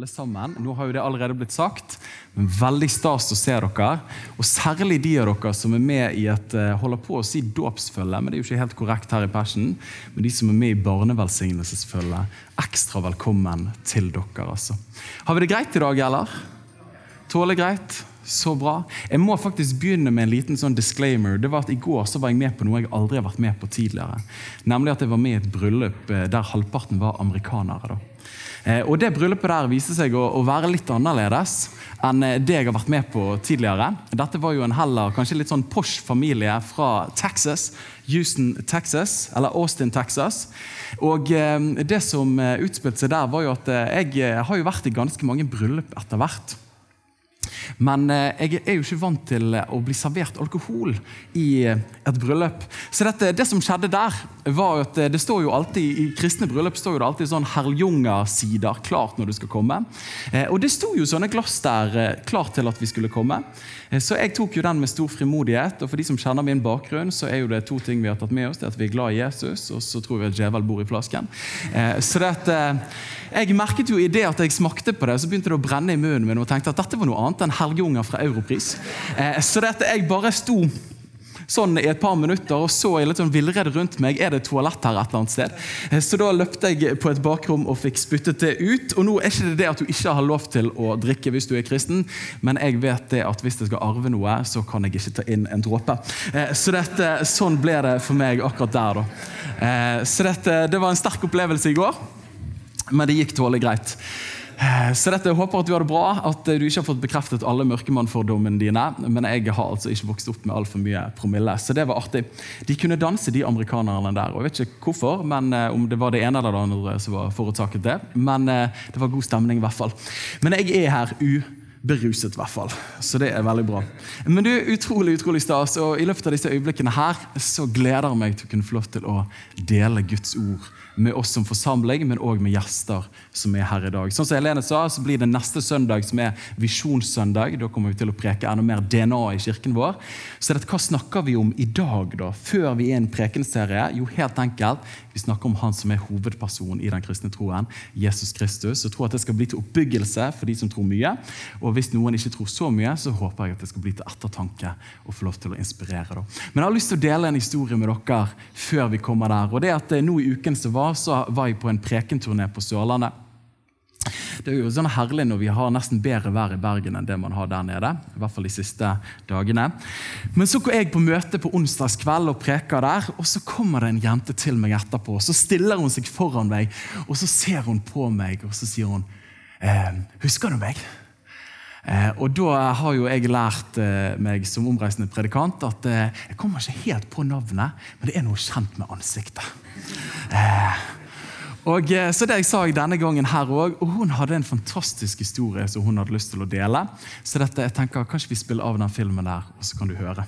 Alle sammen. Nå har jo det allerede blitt sagt, men veldig stas å se dere. Og særlig de av dere som er med i et eh, holder på å si dåpsfølge, men det er jo ikke helt korrekt her i persen. Men de som er med i barnevelsignelsesfølge, ekstra velkommen til dere. altså. Har vi det greit i dag, eller? Tåler greit? Så bra. Jeg må faktisk begynne med en liten sånn disclaimer. Det var at I går så var jeg med på noe jeg aldri har vært med på tidligere. Nemlig at jeg var med i et bryllup eh, der halvparten var amerikanere. da. Eh, Og Det bryllupet der viste seg å, å være litt annerledes enn eh, det jeg har vært med på tidligere. Dette var jo en heller kanskje litt sånn posh familie fra Texas. Houston, Texas, eller Austin, Texas. Og eh, Det som utspilte seg der, var jo at jeg har jo vært i ganske mange bryllup etter hvert. Men eh, jeg er jo ikke vant til eh, å bli servert alkohol i eh, et bryllup. Så dette, det som skjedde der, var at det står jo alltid i kristne bryllup står jo det alltid sånn Herljunga-sider klart når du skal komme. Og det sto jo sånne glass der klart til at vi skulle komme. Så jeg tok jo den med stor frimodighet. Og for de som kjenner min bakgrunn, så er jo det to ting vi har tatt med oss. Det er at vi er glad i Jesus, og så tror vi at djevel bor i flasken. Så det at, jeg merket jo i det at jeg smakte på det, så begynte det å brenne i munnen min og tenkte at dette var noe annet enn Helgunger fra Europris. Eh, Så det at jeg bare sto sånn i et par minutter og så jeg litt sånn villredd rundt meg. Er det toalett her et eller annet sted? Eh, Så da løpte jeg på et bakrom og fikk spyttet det ut. Og nå er ikke det det at du ikke har lov til å drikke hvis du er kristen, men jeg vet det at hvis jeg skal arve noe, så kan jeg ikke ta inn en dråpe. Eh, Så dette, sånn ble det for meg akkurat der, da. Så dette, det var en sterk opplevelse i går, men det gikk tålelig greit. Eh, Så dette, Jeg håper at du har det bra, at du ikke har fått bekreftet alle mørkemannfordommene dine. Men jeg har altså ikke vokst opp med altfor mye promille, så det var artig. De kunne danse, de amerikanerne der. og Jeg vet ikke hvorfor, men eh, om det var det ene eller det andre som var forårsaket det. Men eh, det var god stemning i hvert fall. Men jeg er her uberuset, i hvert fall. Så det er veldig bra. Men du, utrolig, utrolig stas. Og i løpet av disse øyeblikkene her så gleder jeg meg til å kunne få lov til å dele Guds ord med oss som forsamling, men òg med gjester som er her i dag. Sånn som Helene sa, så blir det neste søndag som er visjonssøndag. Da kommer vi til å preke enda mer DNA i kirken vår. Så dette, hva snakker vi om i dag, da? Før vi er i en prekenserie? Jo, helt enkelt, vi snakker om han som er hovedpersonen i den kristne troen, Jesus Kristus. Og tror at det skal bli til oppbyggelse for de som tror mye. Og hvis noen ikke tror så mye, så håper jeg at det skal bli til ettertanke og få lov til å inspirere. Da. Men jeg har lyst til å dele en historie med dere før vi kommer der. Og det er at eh, nå i uken så var, så var jeg på en prekenturné på Sørlandet. Det er jo sånn herlig når vi har nesten bedre vær i Bergen enn det man har der nede. I hvert fall de siste dagene. Men så går jeg på møte på onsdagskveld og preker der, og så kommer det en jente til meg etterpå. Så stiller hun seg foran meg, og så ser hun på meg, og så sier hun eh, 'Husker du meg?' Eh, og da har jo jeg lært eh, meg som omreisende predikant at eh, jeg kommer ikke helt på navnet, men det er noe kjent med ansiktet. Og Så det jeg sa jeg denne gangen her også, og hun hadde en fantastisk historie som hun hadde lyst til å dele. Så dette, jeg tenker, kanskje vi spiller av den filmen der, og så kan du høre.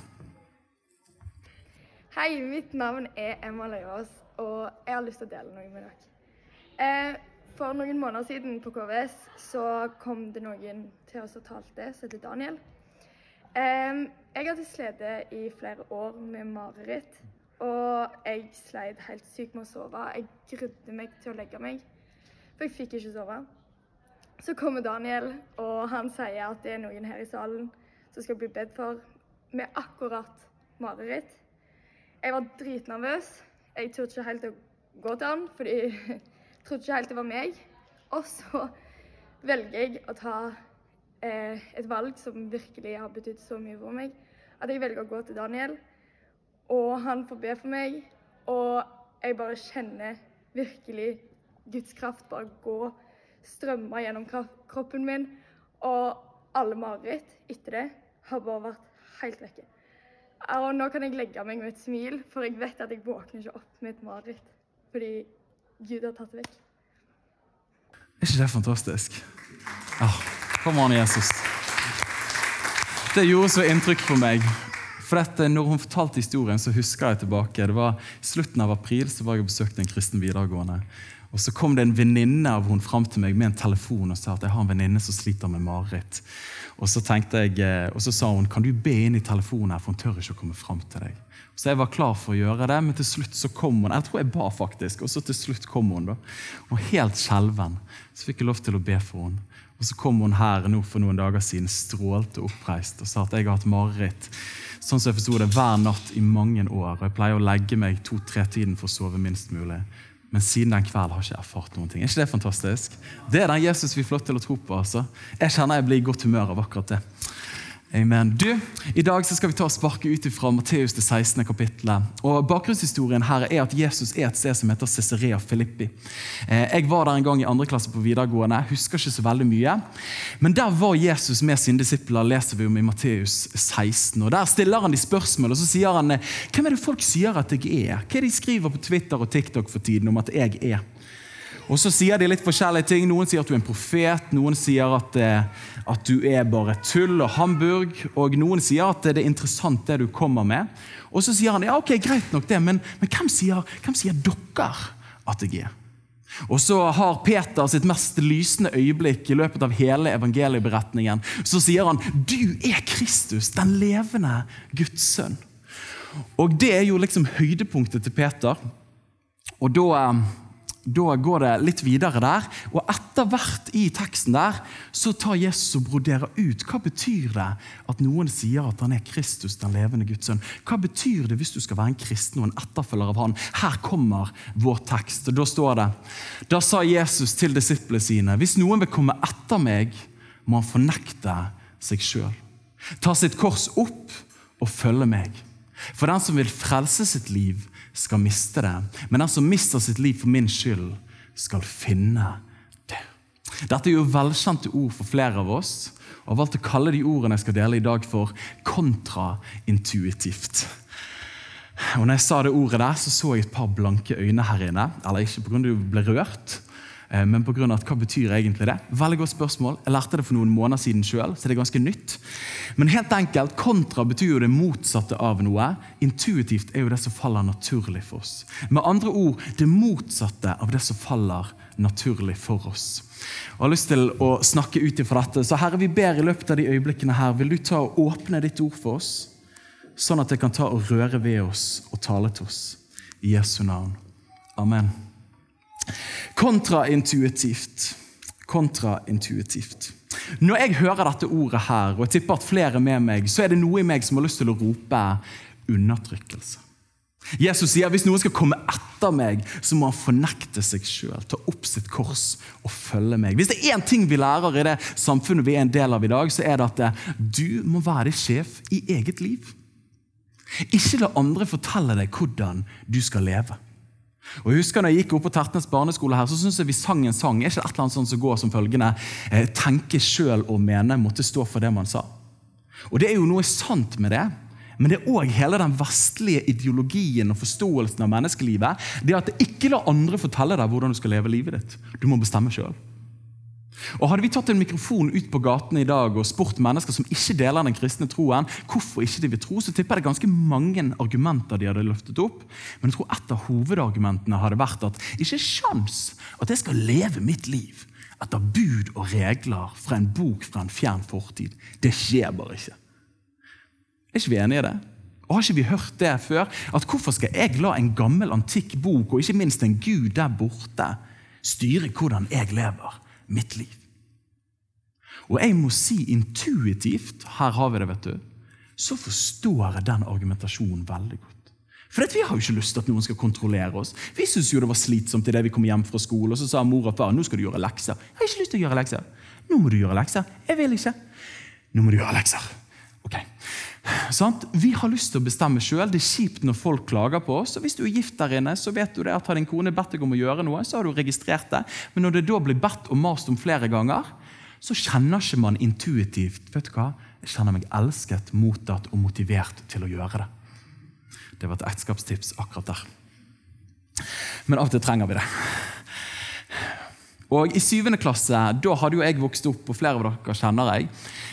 Hei, mitt navn er Emma Løyås, og jeg har lyst til å dele noe med dere. For noen måneder siden på KVS så kom det noen til oss og talte, som heter Daniel. Jeg hadde slitt i flere år med mareritt, og jeg sleit helt sykt med å sove. Jeg grudde meg til å legge meg, for jeg fikk ikke sove. Så kommer Daniel, og han sier at det er noen her i salen som skal bli bedt for med akkurat mareritt. Jeg var dritnervøs. Jeg turte ikke helt å gå til han, fordi jeg trodde ikke helt det var meg. Og så velger jeg å ta et valg som virkelig har betydd så mye for meg. At jeg velger å gå til Daniel, og han får be for meg. Og jeg bare kjenner virkelig Guds kraft bare gå, strømme gjennom kroppen min. Og alle mareritt etter det har bare vært helt vekke. Og nå kan jeg legge meg med et smil, for jeg vet at jeg våkner ikke opp med et mareritt. Fordi Gud har tatt det vekk. Er ikke det fantastisk? Ah, kom an, Jesus. Det gjorde så inntrykk på meg. For dette, når hun fortalte historien, så husker jeg tilbake. Det var I slutten av april så var jeg og besøkte en kristen videregående. Og Så kom det en venninne av hun fram til meg med en telefon og sa at jeg har en venninne som sliter med mareritt. Og så tenkte jeg, eh, og så sa hun kan du be inn i telefonen, her, for hun tør ikke å komme fram til deg. Så jeg var klar for å gjøre det, men til slutt så kom hun. Jeg tror jeg ba faktisk, og så til slutt kom hun. da. Og helt skjelven. Så fikk jeg lov til å be for henne. Og så kom hun her nå for noen dager siden, strålte oppreist og sa at jeg har hatt mareritt sånn som jeg forsto det, hver natt i mange år. Og jeg pleier å legge meg to-tre-tiden for å sove minst mulig. Men siden den kvelden har jeg ikke erfart noen ting. Er ikke det fantastisk? Det er den Jesus vi får lov til å tro på. altså. Jeg kjenner jeg blir i godt humør av akkurat det. Amen. Du, I dag så skal vi ta og sparke ut fra Matteus det 16. kapittelet. Og Bakgrunnshistorien her er at Jesus er et sted som heter Cesarea Filippi. Eh, jeg var der en gang i andre klasse på videregående. husker ikke så veldig mye. Men der var Jesus med sine disipler, leser vi om i Matteus 16. Og Der stiller han de spørsmål, og så sier han hvem er det folk sier at jeg er? Hva er det de skriver på Twitter og TikTok for tiden om at jeg er? Og så sier de litt forskjellige ting. Noen sier at du er en profet, noen sier at, eh, at du er bare tull og hamburg, og noen sier at det er interessant det du kommer med. Og så sier han ja, ok, greit nok det, men, men hvem, sier, hvem sier dere at jeg er? Og så har Peter sitt mest lysende øyeblikk i løpet av hele evangelieberetningen. Så sier han du er Kristus, den levende Guds sønn. Og det er jo liksom høydepunktet til Peter. Og da eh, da går det litt videre der. Og etter hvert i teksten der så tar Jesus og broderer ut hva betyr det at noen sier at han er Kristus, den levende Guds sønn. Hva betyr det hvis du skal være en kristen og en etterfølger av han? Her kommer vår tekst. og Da står det Da sa Jesus til disiplene sine.: Hvis noen vil komme etter meg, må han fornekte seg sjøl. Ta sitt kors opp og følge meg. For den som vil frelse sitt liv, skal miste det. Men den som mister sitt liv for min skyld, skal finne det. Dette er jo velkjente ord for flere av oss. Og jeg har valgt å kalle de ordene jeg skal dele i dag, for kontraintuitivt. Og når jeg sa det ordet der, så så jeg et par blanke øyne her inne. Eller ikke pga. du ble rørt, men på grunn av at, hva betyr egentlig det? Veldig godt spørsmål. Jeg lærte det for noen måneder siden sjøl, så det er ganske nytt. Men helt enkelt, kontra betyr jo det motsatte av noe. Intuitivt er jo det som faller naturlig for oss. Med andre ord det motsatte av det som faller naturlig for oss. Og Jeg har lyst til å snakke ut ifra dette. Så Herre, vi ber i løpet av de øyeblikkene her, vil du ta og åpne ditt ord for oss, sånn at det kan ta og røre ved oss og tale til oss. I Jesu navn. Amen. Kontraintuitivt. Kontraintuitivt. Når jeg hører dette ordet her, og jeg tipper at flere med meg, så er det noe i meg som har lyst til å rope undertrykkelse. Jesus sier at hvis noen skal komme etter meg, så må han fornekte seg sjøl, ta opp sitt kors og følge meg. Hvis det er én ting vi lærer i det samfunnet vi er en del av i dag, så er det at du må være sjef i eget liv. Ikke la andre fortelle deg hvordan du skal leve. Og jeg husker når jeg gikk opp på Tertnes barneskole, her, så synes jeg vi sang en sang. Er ikke et eller annet sånt som går som følgende eh, Tenke sjøl og mene måtte stå for det man sa. Og Det er jo noe sant med det. Men det er òg hele den vestlige ideologien og forståelsen av menneskelivet. Det at det ikke la andre fortelle deg hvordan du skal leve livet ditt. Du må bestemme sjøl. Og Hadde vi tatt en mikrofon ut på gatene i dag og spurt mennesker som ikke deler den kristne troen, hvorfor ikke de vil tro, så tipper jeg det ganske mange argumenter de hadde løftet opp. Men jeg tror et av hovedargumentene hadde vært at ikke sjans at jeg skal leve mitt liv etter bud og regler fra en bok fra en fjern fortid. Det skjer bare ikke. Er ikke vi enige i det? Og Har ikke vi hørt det før? At Hvorfor skal jeg la en gammel, antikk bok, og ikke minst en gud der borte, styre hvordan jeg lever? Mitt liv. Og jeg må si intuitivt, her har vi det, vet du, så forstår jeg den argumentasjonen veldig godt. For Vi har jo ikke lyst til at noen skal kontrollere oss. Vi syntes jo det var slitsomt idet vi kom hjem fra skole, og så sa mor og far nå skal du gjøre lekser. Jeg har ikke lyst til å gjøre lekser. Nå må du gjøre lekser. Jeg vil ikke. Nå må du gjøre lekser. Ok. Sånn? Vi har lyst til å bestemme sjøl. Det er kjipt når folk klager på oss. og Hvis du er gift der inne, så vet du det at har din kone bedt deg om å gjøre noe, så har du registrert det. Men når det da blir bedt og mast om flere ganger, så kjenner ikke man intuitivt vet du hva? Jeg kjenner meg elsket, mottatt og motivert til å gjøre det. Det var et ekteskapstips akkurat der. Men av og til trenger vi det. Og I syvende klasse, da hadde jo jeg vokst opp, og flere av dere kjenner jeg,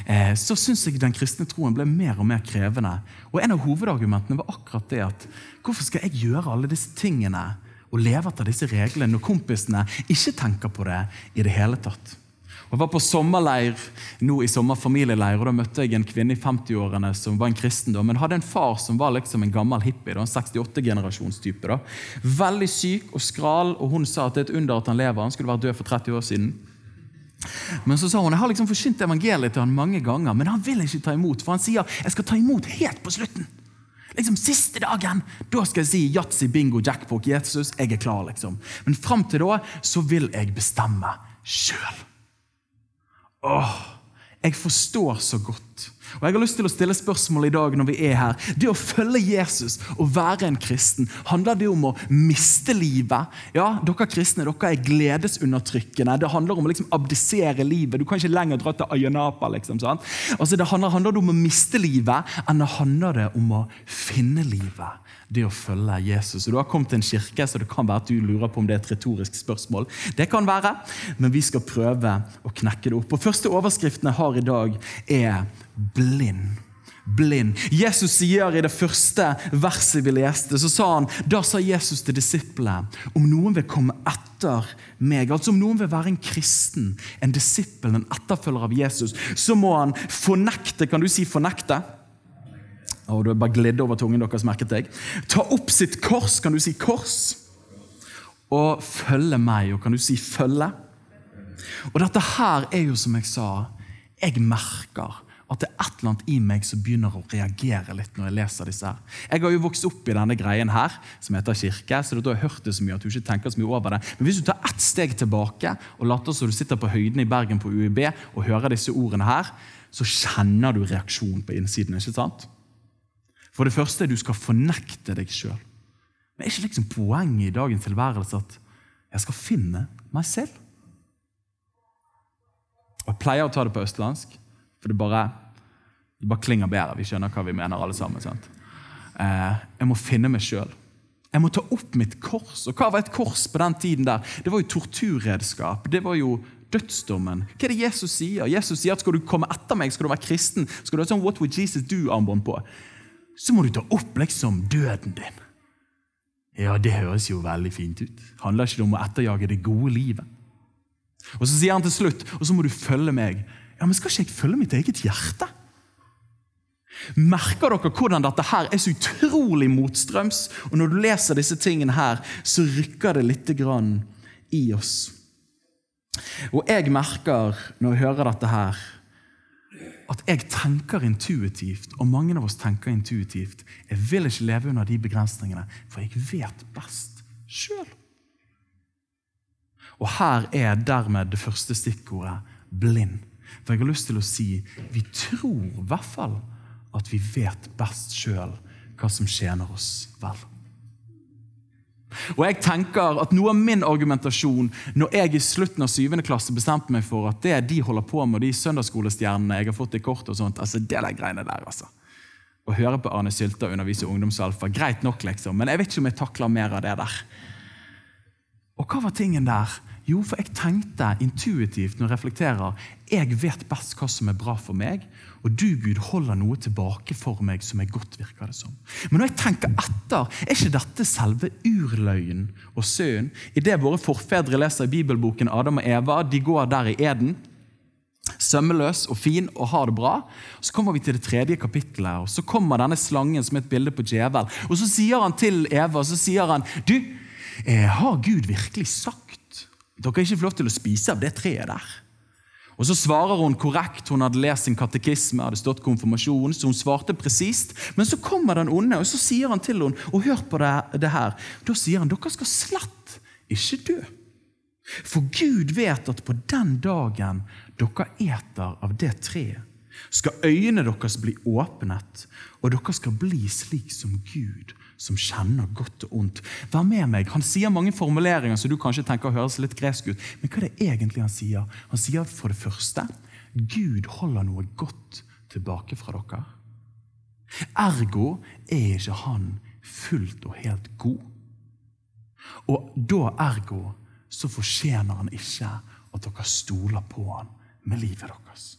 eh, så syns jeg den kristne troen ble mer og mer krevende. Og En av hovedargumentene var akkurat det at hvorfor skal jeg gjøre alle disse tingene og leve etter disse reglene når kompisene ikke tenker på det i det hele tatt? Jeg var på sommerleir nå i sommerfamilieleir, og da møtte jeg en kvinne i 50-årene som var en kristen, men hadde en far som var liksom en gammel hippie. En 68-generasjonstype. da. Veldig syk og skral, og hun sa at det er et under at han lever. Han skulle vært død for 30 år siden. Men så sa hun jeg har liksom forsynt evangeliet til han mange ganger, men han vil ikke ta imot, for han sier jeg skal ta imot helt på slutten. Liksom Siste dagen da skal jeg si yatzy, bingo, jackpot, Jesus. Jeg er klar, liksom. Men fram til da så vil jeg bestemme sjøl. Åh, jeg forstår så godt. Og Jeg har lyst til å stille spørsmål i dag når vi er her. Det å følge Jesus og være en kristen, handler det om å miste livet? Ja, dere kristne dere er gledesundertrykkende. Det handler om å liksom abdisere livet. Du kan ikke lenger dra til Ayanapa. Liksom, sant? Altså, det handler, handler det om å miste livet, enn det handler det om å finne livet? Det å følge Jesus. Og Du har kommet til en kirke, så det kan være at du lurer på om det er et retorisk spørsmål. Det kan være, men vi skal prøve å knekke det opp. Og Første overskriften jeg har i dag, er blind. Blind. Jesus sier i det første verset vi leste, så sa han, da sa Jesus til disiplene om noen vil komme etter meg, altså om noen vil være en kristen, en disippel, en etterfølger av Jesus, så må han fornekte. Kan du si fornekte? Og du er bare glidd over tungen deres, merket jeg. Ta opp sitt kors, kan du si kors? Og følge meg, og kan du si følge? Og dette her er jo som jeg sa, jeg merker at det er et eller annet i meg som begynner å reagere litt når jeg leser disse her. Jeg har jo vokst opp i denne greien her, som heter kirke, så da har hørt det så mye at du ikke tenker så mye over det. Men hvis du tar ett steg tilbake og later som du sitter på høyden i Bergen på UiB og hører disse ordene her, så kjenner du reaksjon på innsiden. ikke sant? For det første, du skal fornekte deg sjøl. Men er ikke liksom poenget i dagens tilværelse at jeg skal finne meg selv? Og Jeg pleier å ta det på østlandsk, for det bare, det bare klinger bedre. Vi skjønner hva vi mener, alle sammen. sant? Eh, jeg må finne meg sjøl. Jeg må ta opp mitt kors. Og hva var et kors på den tiden? der? Det var jo torturredskap. Det var jo dødsdommen. Hva er det Jesus sier? Jesus sier at skal du komme etter meg, skal du være kristen, skal du ha sånn What would Jesus do-armbånd på så må du ta opp liksom døden din. Ja, det høres jo veldig fint ut. Handler ikke det om å etterjage det gode livet? Og Så sier han til slutt og så må du følge meg. Ja, Men skal ikke jeg følge mitt eget hjerte? Merker dere hvordan dette her er så utrolig motstrøms? Og Når du leser disse tingene her, så rykker det litt grann i oss. Og jeg merker, når jeg hører dette her, at jeg tenker intuitivt, og mange av oss tenker intuitivt. Jeg vil ikke leve under de begrensningene, for jeg vet best sjøl. Og her er dermed det første stikkordet blind. For jeg har lyst til å si vi tror i hvert fall at vi vet best sjøl hva som tjener oss vel. Og jeg tenker at Noe av min argumentasjon når jeg i slutten av 7. klasse bestemte meg for at det de holder på med, de søndagsskolestjernene jeg har fått i kort, og sånt, altså det der greiene der, altså. Å høre på Arne Sylta undervise ungdomsalfa, greit nok, liksom, men jeg vet ikke om jeg takler mer av det der. Og hva var tingen der? Jo, for jeg tenkte intuitivt når jeg reflekterer jeg vet best hva som er bra for meg, og du, Gud, holder noe tilbake for meg som er godt, virker det som. Men når jeg tenker etter, er ikke dette selve urløgnen og sønnen? Idet våre forfedre leser i bibelboken Adam og Eva, de går der i eden, sømmeløs og fin og har det bra. Så kommer vi til det tredje kapittelet, og så kommer denne slangen som er et bilde på djevel. Og så sier han til Eva, så sier han, du, eh, har Gud virkelig sagt dere har ikke fått lov til å spise av det treet der? Og Så svarer hun korrekt. Hun hadde lest sin katekisme, hadde stått konfirmasjon, så hun svarte presist. Men så kommer den onde, og så sier han til henne og hør på det, det her. Da sier han dere skal slett ikke dø. For Gud vet at på den dagen dere eter av det treet, skal øynene deres bli åpnet, og dere skal bli slik som Gud, som kjenner godt og ondt. Vær med meg. Han sier mange formuleringer som du kanskje tenker høres litt gresk ut. Men hva er det egentlig han sier? Han sier for det første Gud holder noe godt tilbake fra dere. Ergo er ikke han fullt og helt god. Og da ergo så fortjener han ikke at dere stoler på han med livet deres.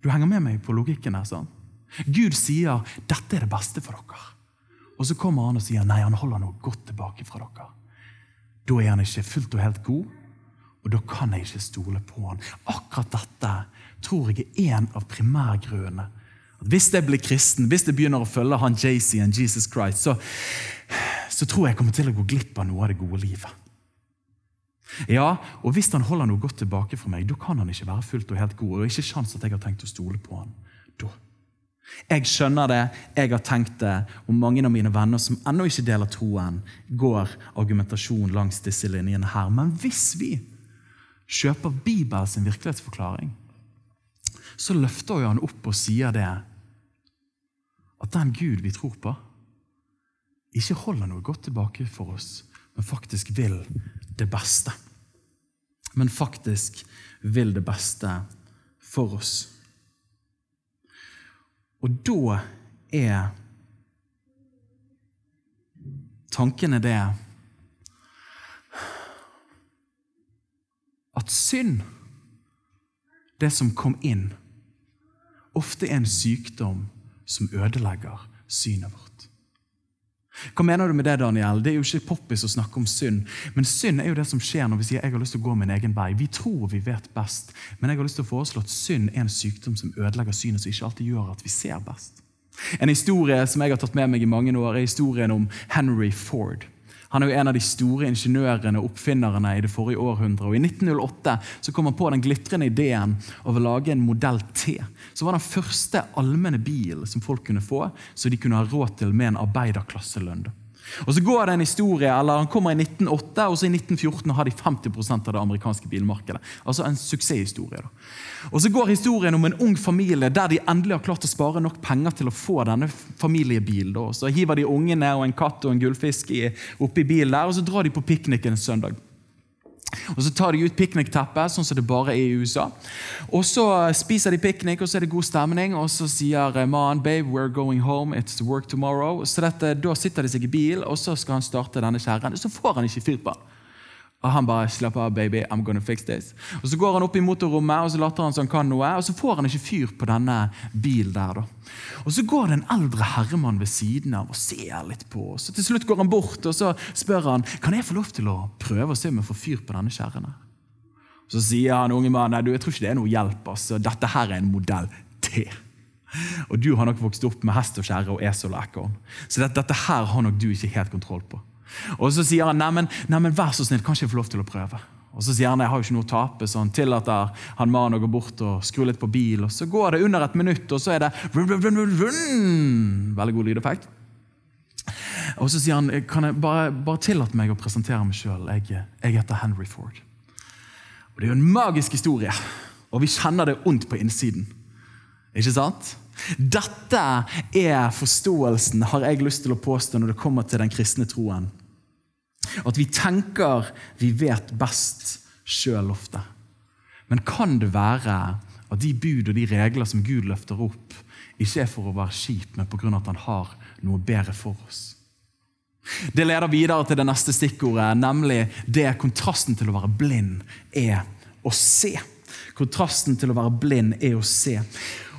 Du henger med meg på logikken her? sant? Gud sier 'dette er det beste for dere'. Og så kommer han og sier 'nei, han holder noe godt tilbake fra dere'. Da er han ikke fullt og helt god, og da kan jeg ikke stole på han. Akkurat dette tror jeg er en av primærgrunnene. Hvis jeg blir kristen, hvis jeg begynner å følge han JC og Jesus Christ, så, så tror jeg jeg kommer til å gå glipp av noe av det gode livet. Ja, og Hvis han holder noe godt tilbake fra meg, da kan han ikke være fullt og helt god. og ikke sjans at jeg har tenkt å stole på han. Da. Jeg skjønner det, jeg har tenkt det, og mange av mine venner som ennå ikke deler troen, går argumentasjon langs disse linjene her. Men hvis vi kjøper Bibels virkelighetsforklaring, så løfter han opp og sier det at den Gud vi tror på, ikke holder noe godt tilbake for oss, men faktisk vil det beste. Men faktisk vil det beste for oss. Og da er tankene det at synd, det som kom inn, ofte er en sykdom som ødelegger synet vårt. Hva mener du med det, Daniel? Det er jo ikke poppis å snakke om synd. Men synd er jo det som skjer når vi sier jeg har lyst til å gå min egen vei. Vi tror vi vet best, men jeg har lyst til å foreslå at synd er en sykdom som ødelegger synet, som ikke alltid gjør at vi ser best. En historie som jeg har tatt med meg i mange år, er historien om Henry Ford. Han er jo en av de store ingeniørene og oppfinnerne i det forrige århundret. Og I 1908 så kom han på den glitrende ideen av å lage en modell T. Som var den første allmenne bilen som folk kunne få, så de kunne ha råd til med en arbeiderklasselønn. Og så går det en historie, eller Han kommer i 1908, og så i 1914 har de 50% av det amerikanske bilmarkedet. Altså en suksesshistorie. da. Og Så går historien om en ung familie der de endelig har klart å spare nok penger til å få denne familiebilen. da. Så hiver de ungene og en katt og en gullfisk oppi bilen der, og så drar de på piknik en søndag. Og Så tar de ut piknikteppet, sånn som det bare er i USA. Og Så spiser de piknik, og så er det god stemning. Og så sier mannen babe, we're going home, it's work tomorrow. Så dette, Da sitter de seg i bil, og så skal han starte denne kjerren. Så får han ikke fyr på den. Og han bare 'slapp av, baby, I'm gonna fix this'. Og Så går han opp i motorrommet og så later han som han kan noe, og så får han ikke fyr på denne bilen. der da. Og Så går det en eldre herremann ved siden av og ser litt på. oss. Til slutt går han bort og så spør han, kan jeg få lov til å prøve å se om jeg får fyr på denne kjerren. Så sier han unge mannen du, jeg tror ikke det er noe hjelp. altså. Dette her er en modell T. Og du har nok vokst opp med hest og kjerre og esel og ekorn. Så dette, dette her har nok du ikke helt kontroll på. Og Så sier han neimen, neimen, vær så snill, kan ikke jeg få lov til å prøve? Og Så sier han jeg har jo ikke noe å tape, så han tillater han mannen å gå bort og skru litt på bil. og Så går det under et minutt, og så er det vun, vun, vun, vun. Veldig god lydeffekt. Og Så sier han kan jeg bare, bare tillate meg å presentere meg sjøl. Jeg, jeg heter Henry Ford. Og Det er jo en magisk historie, og vi kjenner det ondt på innsiden. Ikke sant? Dette er forståelsen, har jeg lyst til å påstå, når det kommer til den kristne troen. At vi tenker vi vet best sjøl ofte. Men kan det være at de bud og de regler som Gud løfter opp, ikke er for å være kjip, men pga. at han har noe bedre for oss? Det leder videre til det neste stikkordet, nemlig det kontrasten til å være blind er å se. Kontrasten til å være blind er å se.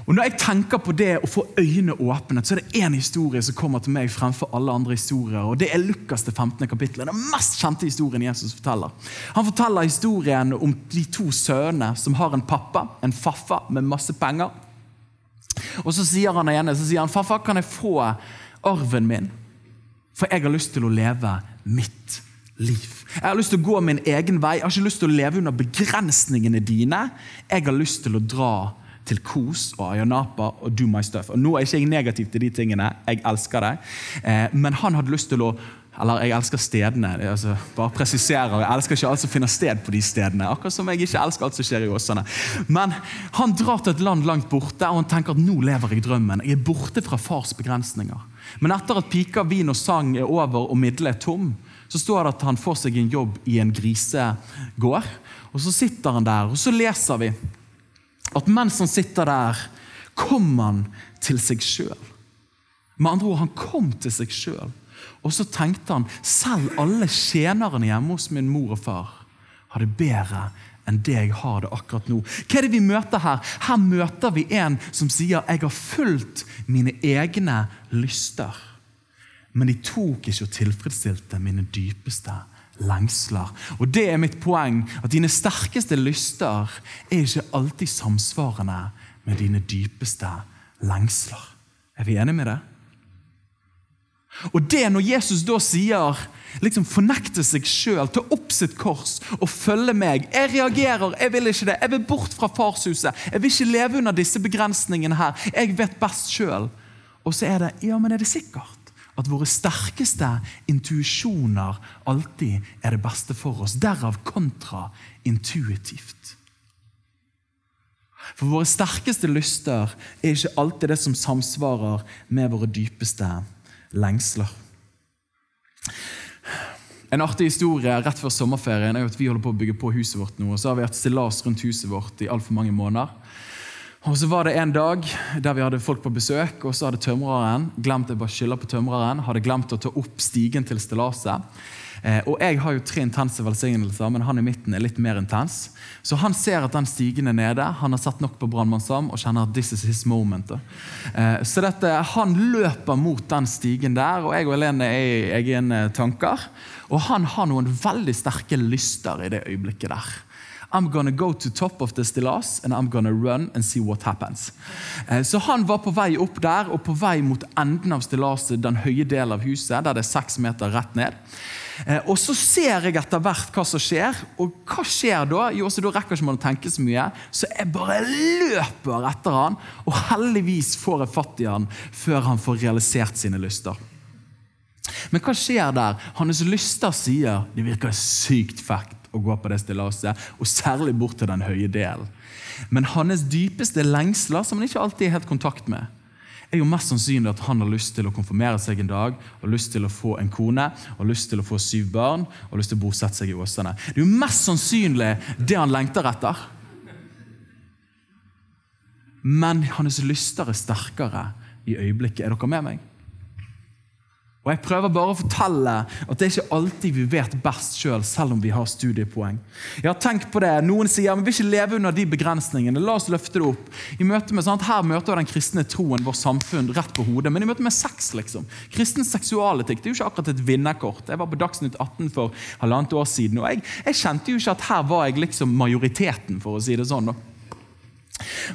Og Når jeg tenker på det å få øynene åpnet, så er det én historie som kommer til meg fremfor alle andre historier. og Det er Lukas det 15. kapittel. Den mest kjente historien Jesus forteller. Han forteller historien om de to sønnene som har en pappa, en faffa, med masse penger. Og Så sier han ene så sier han, 'Faffa, kan jeg få arven min?' For jeg har lyst til å leve mitt liv. Jeg har lyst til å gå min egen vei. Jeg har ikke lyst til å leve under begrensningene dine. Jeg har lyst til å dra til Kos og Ayanapa og Do My Stuff. Og Nå er ikke jeg negativ til de tingene, jeg elsker det. Eh, men han hadde lyst til å eller jeg elsker stedene. Altså, bare presiserer, Jeg elsker ikke alt som finner sted på de stedene. akkurat som jeg ikke elsker alt som skjer i Åsane. Men han drar til et land langt borte og han tenker at nå lever jeg drømmen. Jeg er borte fra fars begrensninger. Men etter at pika, vin og sang er over og middelet er tom, så står det at han får seg en jobb i en grisegård. Og Så sitter han der, og så leser vi at mens han sitter der, kom han til seg sjøl. Med andre ord, han kom til seg sjøl. Og så tenkte han selv alle tjenerne hjemme hos min mor og far har det bedre enn det jeg har det akkurat nå. Hva er det vi møter her? Her møter vi en som sier 'jeg har fulgt mine egne lyster'. Men de tok ikke og tilfredsstilte mine dypeste lengsler. Og det er mitt poeng, at dine sterkeste lyster er ikke alltid samsvarende med dine dypeste lengsler. Er vi enige med det? Og det når Jesus da sier liksom fornekte seg sjøl, ta opp sitt kors og følge meg Jeg reagerer, jeg vil ikke det. Jeg vil bort fra farshuset. Jeg vil ikke leve under disse begrensningene her. Jeg vet best sjøl. Og så er det Ja, men er det sikkert? At våre sterkeste intuisjoner alltid er det beste for oss. Derav kontraintuitivt. For våre sterkeste lyster er ikke alltid det som samsvarer med våre dypeste lengsler. En artig historie rett før sommerferien er at vi holder på å bygge på huset vårt nå. og Så har vi hatt stillas rundt huset vårt i altfor mange måneder. Og Så var det en dag der vi hadde folk på besøk, og så hadde tømreren glemt jeg bare skylder på tømreren, hadde glemt å ta opp stigen til stillaset. Eh, og Jeg har jo tre intense velsignelser, men han i midten er litt mer intens. Så han ser at den stigen er nede. Han har sett nok på brannmannsam og kjenner at this is his moment. Eh, så dette, Han løper mot den stigen der, og jeg og Helene er i egne tanker. Og han har noen veldig sterke lyster i det øyeblikket der. I'm gonna go to top of the stillas and I'm gonna run and see what happens. Eh, så han var på vei opp der og på vei mot enden av stillaset, den høye delen av huset, der det er seks meter rett ned. Eh, og Så ser jeg etter hvert hva som skjer. Og hva skjer da? Jo, så Da rekker ikke man å tenke så mye. Så jeg bare løper etter han, og heldigvis får jeg fatt i han før han får realisert sine lyster. Men hva skjer der? Hans lyster sier det virker sykt fekt å gå på det stillaset, og særlig bort til den høye delen. Men hans dypeste lengsler, som han ikke alltid er helt kontakt med, er jo mest sannsynlig at han har lyst til å konfirmere seg en dag, og lyst til å få en kone, og lyst til å få syv barn og lyst til å bosette seg i Åsane. Det er jo mest sannsynlig det han lengter etter. Men hans lyster er sterkere i øyeblikket. Er dere med meg? Og Jeg prøver bare å fortelle at det er ikke alltid vi vet best sjøl, selv, selv om vi har studiepoeng. Jeg har tenkt på det. Noen sier vi vil ikke leve under de begrensningene. La oss løfte det opp. I møte med, sant? Her møter den kristne troen vår samfunn rett på hodet. Men i møte med sex, liksom. Kristen seksualetikk det er jo ikke akkurat et vinnerkort. Jeg var på Dagsnytt 18 for halvannet år siden, og jeg, jeg kjente jo ikke at her var jeg liksom majoriteten, for å si det sånn.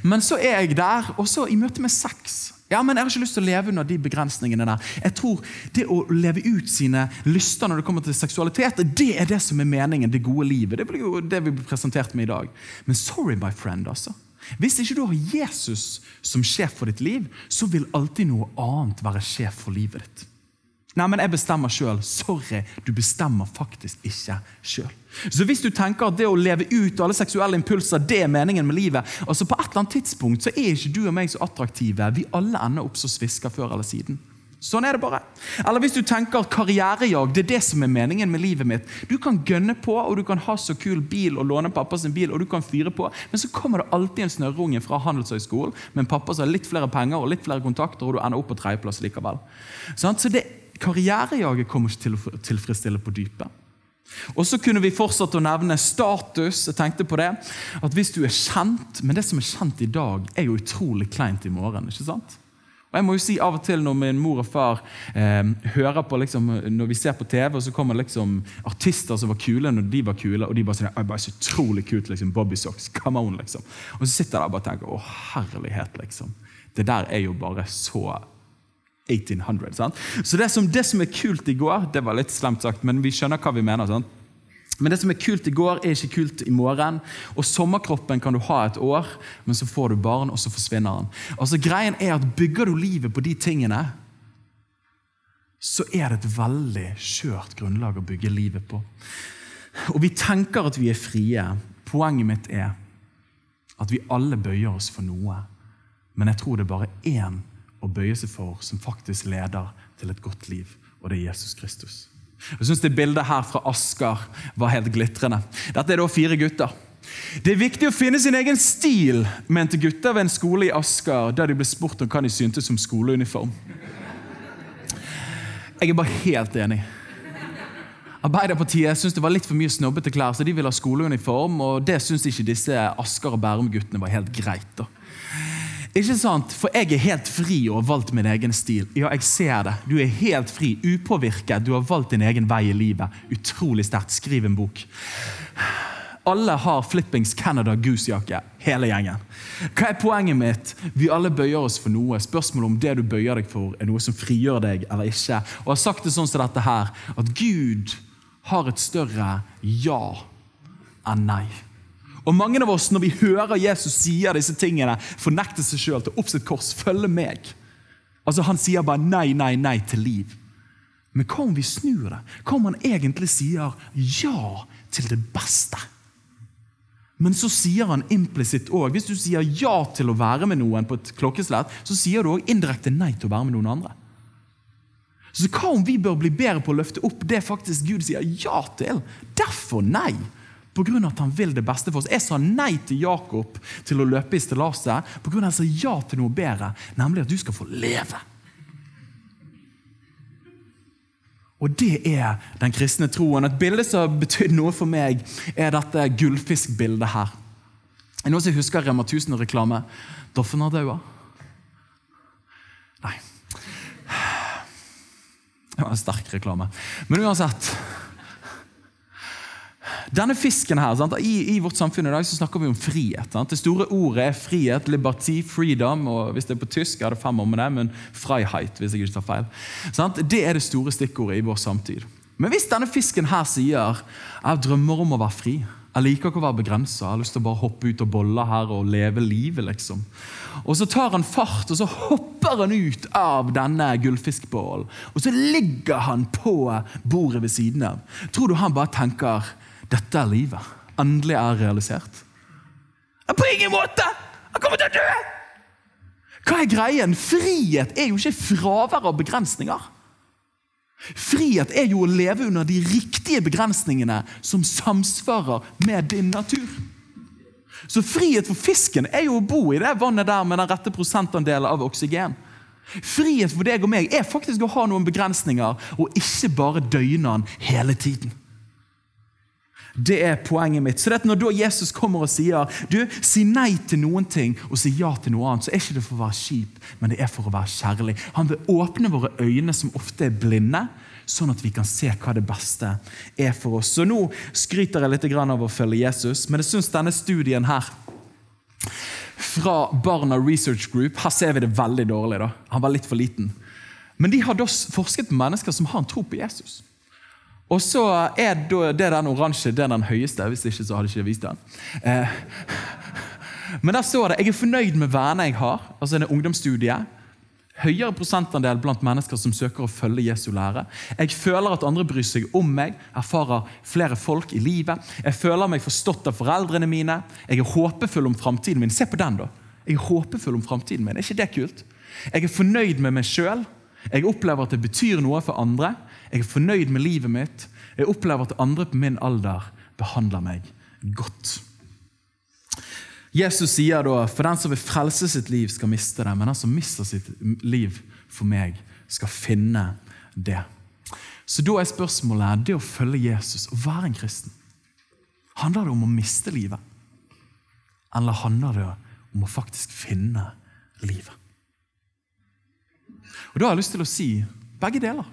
Men så er jeg der, og så i møte med sex ja, men Jeg har ikke lyst til å leve under de begrensningene der. Jeg tror Det å leve ut sine lyster når det kommer til seksualitet, det er det som er meningen, det gode livet. Det blir jo det vi blir presentert med i dag. Men sorry, my friend. altså. Hvis ikke du har Jesus som sjef for ditt liv, så vil alltid noe annet være sjef for livet ditt. Nei, men jeg bestemmer sjøl. Sorry, du bestemmer faktisk ikke sjøl. Så hvis du tenker at det å leve ut alle seksuelle impulser det er meningen med livet, altså på et eller annet tidspunkt så er ikke du og meg så attraktive. Vi alle ender opp som svisker før eller siden. Sånn er det bare. Eller hvis du tenker at karrierejag det er det som er meningen med livet mitt. Du kan gønne på, og du kan ha så kul bil og låne pappas bil, og du kan fyre på, men så kommer det alltid en snørrunge fra Handelshøyskolen med en pappa som har litt flere penger og litt flere kontakter, og du ender opp på tredjeplass likevel. Så det Karrierejaget kommer ikke til å tilfredsstille på dypet. Og så kunne vi fortsatt å nevne status. jeg tenkte på det, at Hvis du er kjent Men det som er kjent i dag, er jo utrolig kleint i morgen. ikke sant? Og jeg må jo si Av og til når min mor og far eh, hører på liksom, når vi ser på TV, og så kommer liksom artister som var kule når de var kule, og de bare sier jeg bare så utrolig kult, liksom, Bobby Socks, come on, liksom. Og så sitter jeg der og bare tenker å herlighet, liksom. Det der er jo bare så 1800. Sant? Så det som, det som, er kult i går, det var litt slemt sagt, men vi skjønner hva vi mener. Sant? Men det som er kult i går, er ikke kult i morgen. Og Sommerkroppen kan du ha et år, men så får du barn, og så forsvinner den. Altså Greien er at Bygger du livet på de tingene, så er det et veldig skjørt grunnlag å bygge livet på. Og vi tenker at vi er frie. Poenget mitt er at vi alle bøyer oss for noe. Men jeg tror det er bare én å bøye seg for, som faktisk leder til et godt liv, og det er Jesus Kristus. Jeg synes det Bildet her fra Asker var helt glitrende. Dette er da fire gutter. Det er viktig å finne sin egen stil, mente gutter ved en skole i Asker der de ble spurt om hva de syntes som skoleuniform. Jeg er bare helt enig. Arbeiderpartiet syntes det var litt for mye snobbete klær, så de ville ha skoleuniform. Og det syntes ikke disse Asker og Bærum-guttene var helt greit. da. Ikke sant? For jeg er helt fri og har valgt min egen stil. Ja, jeg ser det. Du er helt fri, upåvirket. Du har valgt din egen vei i livet. Utrolig sterkt. Skriv en bok. Alle har flippings Canada Goose-jakke, hele gjengen. Hva er poenget mitt? Vi alle bøyer oss for noe. Spørsmålet om det du bøyer deg for, er noe som frigjør deg eller ikke. Og jeg har sagt det sånn som dette her, at Gud har et større ja enn nei. Og mange av oss, når vi hører Jesus sier disse tingene, fornekter seg sjøl til opp sitt kors. Følge meg. Altså Han sier bare nei, nei, nei til liv. Men hva om vi snur det? Hva om han egentlig sier ja til det beste? Men så sier han implisitt òg Hvis du sier ja til å være med noen, på et klokkeslett, så sier du òg indirekte nei til å være med noen andre. Så hva om vi bør bli bedre på å løfte opp det faktisk Gud sier ja til? Derfor nei. Av at han vil det beste for oss. Jeg sa nei til Jakob til å løpe i stillaset pga. at jeg sa ja til noe bedre, nemlig at du skal få leve. Og det er den kristne troen. Et bilde som har betydd noe for meg, er dette gullfiskbildet her. Er noen som husker Rema 1000-reklame? Doffen har daua. Nei. Det var en sterk reklame. Men uansett denne fisken her? I, I, vårt samfunn i dag så snakker vi om frihet. Sant? Det store ordet er frihet, liberty, freedom. og Hvis det er på tysk, er det fem år med det, men freiheit, hvis jeg ikke tar feil. Sant? Det er det store stikkordet i vår samtid. Men hvis denne fisken her sier jeg drømmer om å være fri, jeg liker ikke å være begrensa, jeg har lyst til å bare hoppe ut og bolle her og leve livet, liksom. Og så tar han fart, og så hopper han ut av denne gullfiskbålen. Og så ligger han på bordet ved siden av. Tror du han bare tenker dette er livet. Endelig er realisert. På ingen måte! Han kommer til å dø! Hva er greien? Frihet er jo ikke fravær av begrensninger. Frihet er jo å leve under de riktige begrensningene som samsvarer med din natur. Så frihet for fisken er jo å bo i det vannet der med den rette prosentandelen av oksygen. Frihet for deg og meg er faktisk å ha noen begrensninger og ikke bare døgne den hele tiden. Det er poenget mitt. Så Når da Jesus kommer og sier du, si nei til noen ting og si ja til noe annet, så er ikke det for å være kjip, men det er for å være kjærlig. Han vil åpne våre øyne, som ofte er blinde, sånn at vi kan se hva det beste er for oss. Så Nå skryter jeg litt av å følge Jesus, men jeg syns denne studien her fra Barna Research Group Her ser vi det veldig dårlig. da. Han var litt for liten. Men de har forsket på mennesker som har en tro på Jesus. Og så er det den oransje det er den høyeste. Hvis ikke så hadde jeg ikke vist den. Eh, men der står det jeg er fornøyd med vennene jeg har. altså en ungdomsstudie. Høyere prosentandel blant mennesker som søker å følge Jesu lære. Jeg føler at andre bryr seg om meg, erfarer flere folk i livet. Jeg føler meg forstått av foreldrene mine. Jeg er håpefull om framtiden min. Se på den, da. Jeg er håpefull om framtiden min. Er ikke det kult? Jeg er fornøyd med meg sjøl. Jeg opplever at det betyr noe for andre. Jeg er fornøyd med livet mitt. Jeg opplever at andre på min alder behandler meg godt. Jesus sier da for den som vil frelse sitt liv, skal miste det. Men den som mister sitt liv for meg, skal finne det. Så da er spørsmålet det å følge Jesus, og være en kristen. Handler det om å miste livet? Eller handler det om å faktisk finne livet? Og Da har jeg lyst til å si begge deler.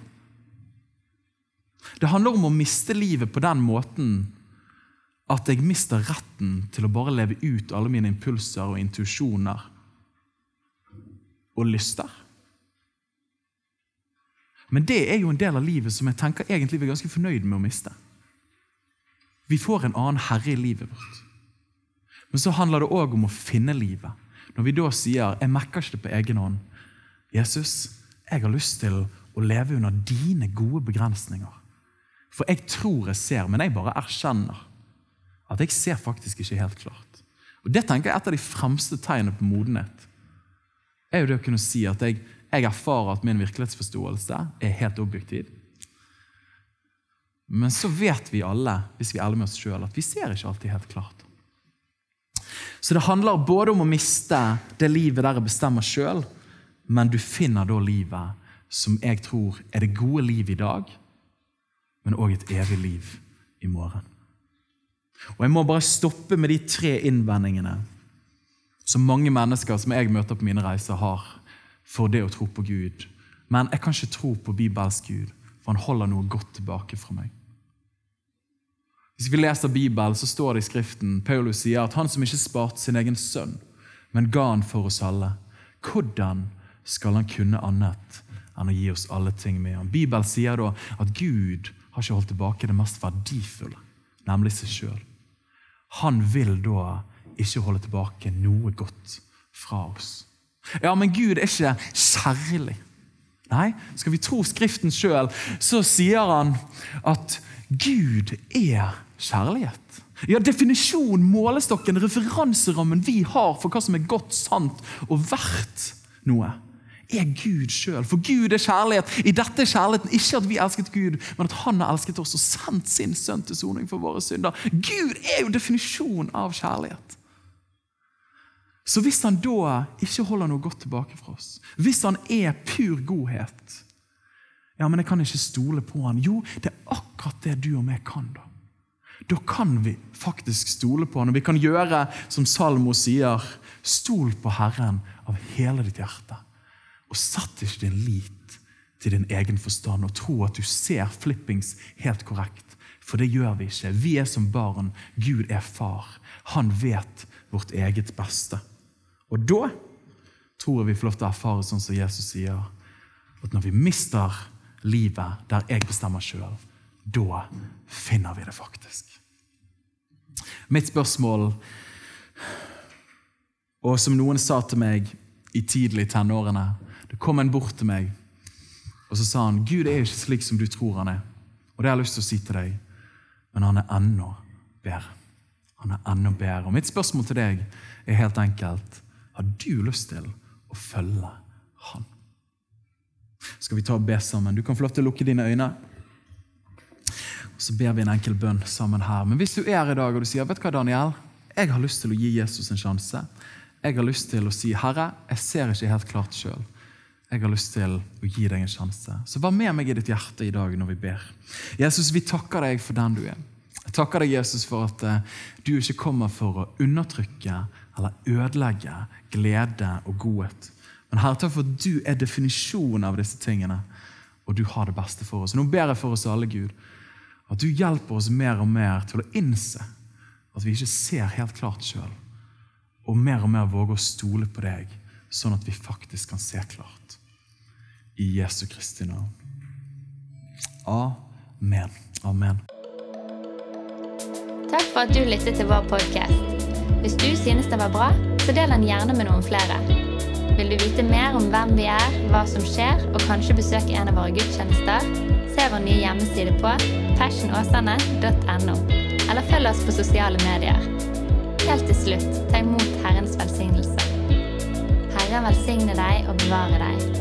Det handler om å miste livet på den måten at jeg mister retten til å bare leve ut alle mine impulser og intuisjoner og lyster. Men det er jo en del av livet som jeg tenker egentlig vi er ganske fornøyd med å miste. Vi får en annen herre i livet vårt. Men så handler det òg om å finne livet. Når vi da sier 'jeg mekker ikke det på egen hånd'. Jesus, jeg har lyst til å leve under dine gode begrensninger. For jeg tror jeg ser, men jeg bare erkjenner at jeg ser faktisk ikke helt klart. Og Det tenker jeg er et av de fremste tegnene på modenhet. er jo det å kunne si at jeg, jeg erfarer at min virkelighetsforståelse er helt objektiv. Men så vet vi alle hvis vi er ærlige med oss selv, at vi ser ikke alltid helt klart. Så det handler både om å miste det livet der jeg bestemmer sjøl, men du finner da livet som jeg tror er det gode livet i dag, men òg et evig liv i morgen. Og Jeg må bare stoppe med de tre innvendingene som mange mennesker som jeg møter på mine reiser, har for det å tro på Gud. Men jeg kan ikke tro på Bibels Gud, for han holder noe godt tilbake fra meg. Hvis vi leser Bibelen, så står det i Skriften Paulus sier at han som ikke sparte sin egen sønn, men ga han for oss alle, hvordan skal han kunne annet enn å gi oss alle ting med ham? Bibelen sier da at Gud har ikke holdt tilbake det mest verdifulle, nemlig seg sjøl. Han vil da ikke holde tilbake noe godt fra oss. Ja, men Gud er ikke kjærlig. Nei, skal vi tro Skriften sjøl, så sier han at Gud er kjærlighet. Ja, Definisjon, målestokken, referanserammen vi har for hva som er godt, sant og verdt noe, er Gud sjøl. For Gud er kjærlighet. I dette er kjærligheten ikke at vi elsket Gud, men at Han har elsket oss og sendt sin sønn til soning for våre synder. Gud er jo definisjonen av kjærlighet. Så hvis han da ikke holder noe godt tilbake fra oss, hvis han er pur godhet Ja, men jeg kan ikke stole på han. Jo, det er akkurat det du og meg kan. Da Da kan vi faktisk stole på han, og vi kan gjøre som Salmo sier, stol på Herren av hele ditt hjerte. Og satt ikke din lit til din egen forstand og tro at du ser flippings helt korrekt. For det gjør vi ikke. Vi er som barn. Gud er far. Han vet vårt eget beste. Og da tror jeg vi får lov til å erfare sånn som Jesus sier, at når vi mister livet der jeg bestemmer sjøl, da finner vi det faktisk. Mitt spørsmål, og som noen sa til meg i tidlig tenårene Det kom en bort til meg, og så sa han Gud er ikke slik som du tror han er. Og det har jeg lyst til å si til deg, men han er enda bedre. Han er enda bedre. Og mitt spørsmål til deg er helt enkelt har du lyst til å følge Han? Skal vi ta og be sammen? Du kan få lov til å lukke dine øyne. Og Så ber vi en enkel bønn sammen her. Men hvis du er her i dag og du sier vet du hva, Daniel, jeg har lyst til å gi Jesus en sjanse. Jeg har lyst til å si, 'Herre, jeg ser ikke helt klart sjøl.' Jeg har lyst til å gi deg en sjanse. Så vær med meg i ditt hjerte i dag når vi ber. Jesus, vi takker deg for den du er. Jeg takker deg, Jesus, for at uh, du ikke kommer for å undertrykke eller ødelegge glede og godhet. Men Herre, takk for at du er definisjonen av disse tingene, og du har det beste for oss. Nå ber jeg for oss alle, Gud, at du hjelper oss mer og mer til å innse at vi ikke ser helt klart sjøl, og mer og mer våger å stole på deg, sånn at vi faktisk kan se klart. I Jesu Kristi navn. Amen. Amen. Takk for at du lyttet til vår podkast. Hvis du synes det var bra, så del den gjerne med noen flere. Vil du vite mer om hvem vi er, hva som skjer, og kanskje besøke en av våre gudstjenester, se vår nye hjemmeside på fashionåsane.no, eller følg oss på sosiale medier. Helt til slutt, ta imot Herrens velsignelse. Herren velsigne deg og bevare deg.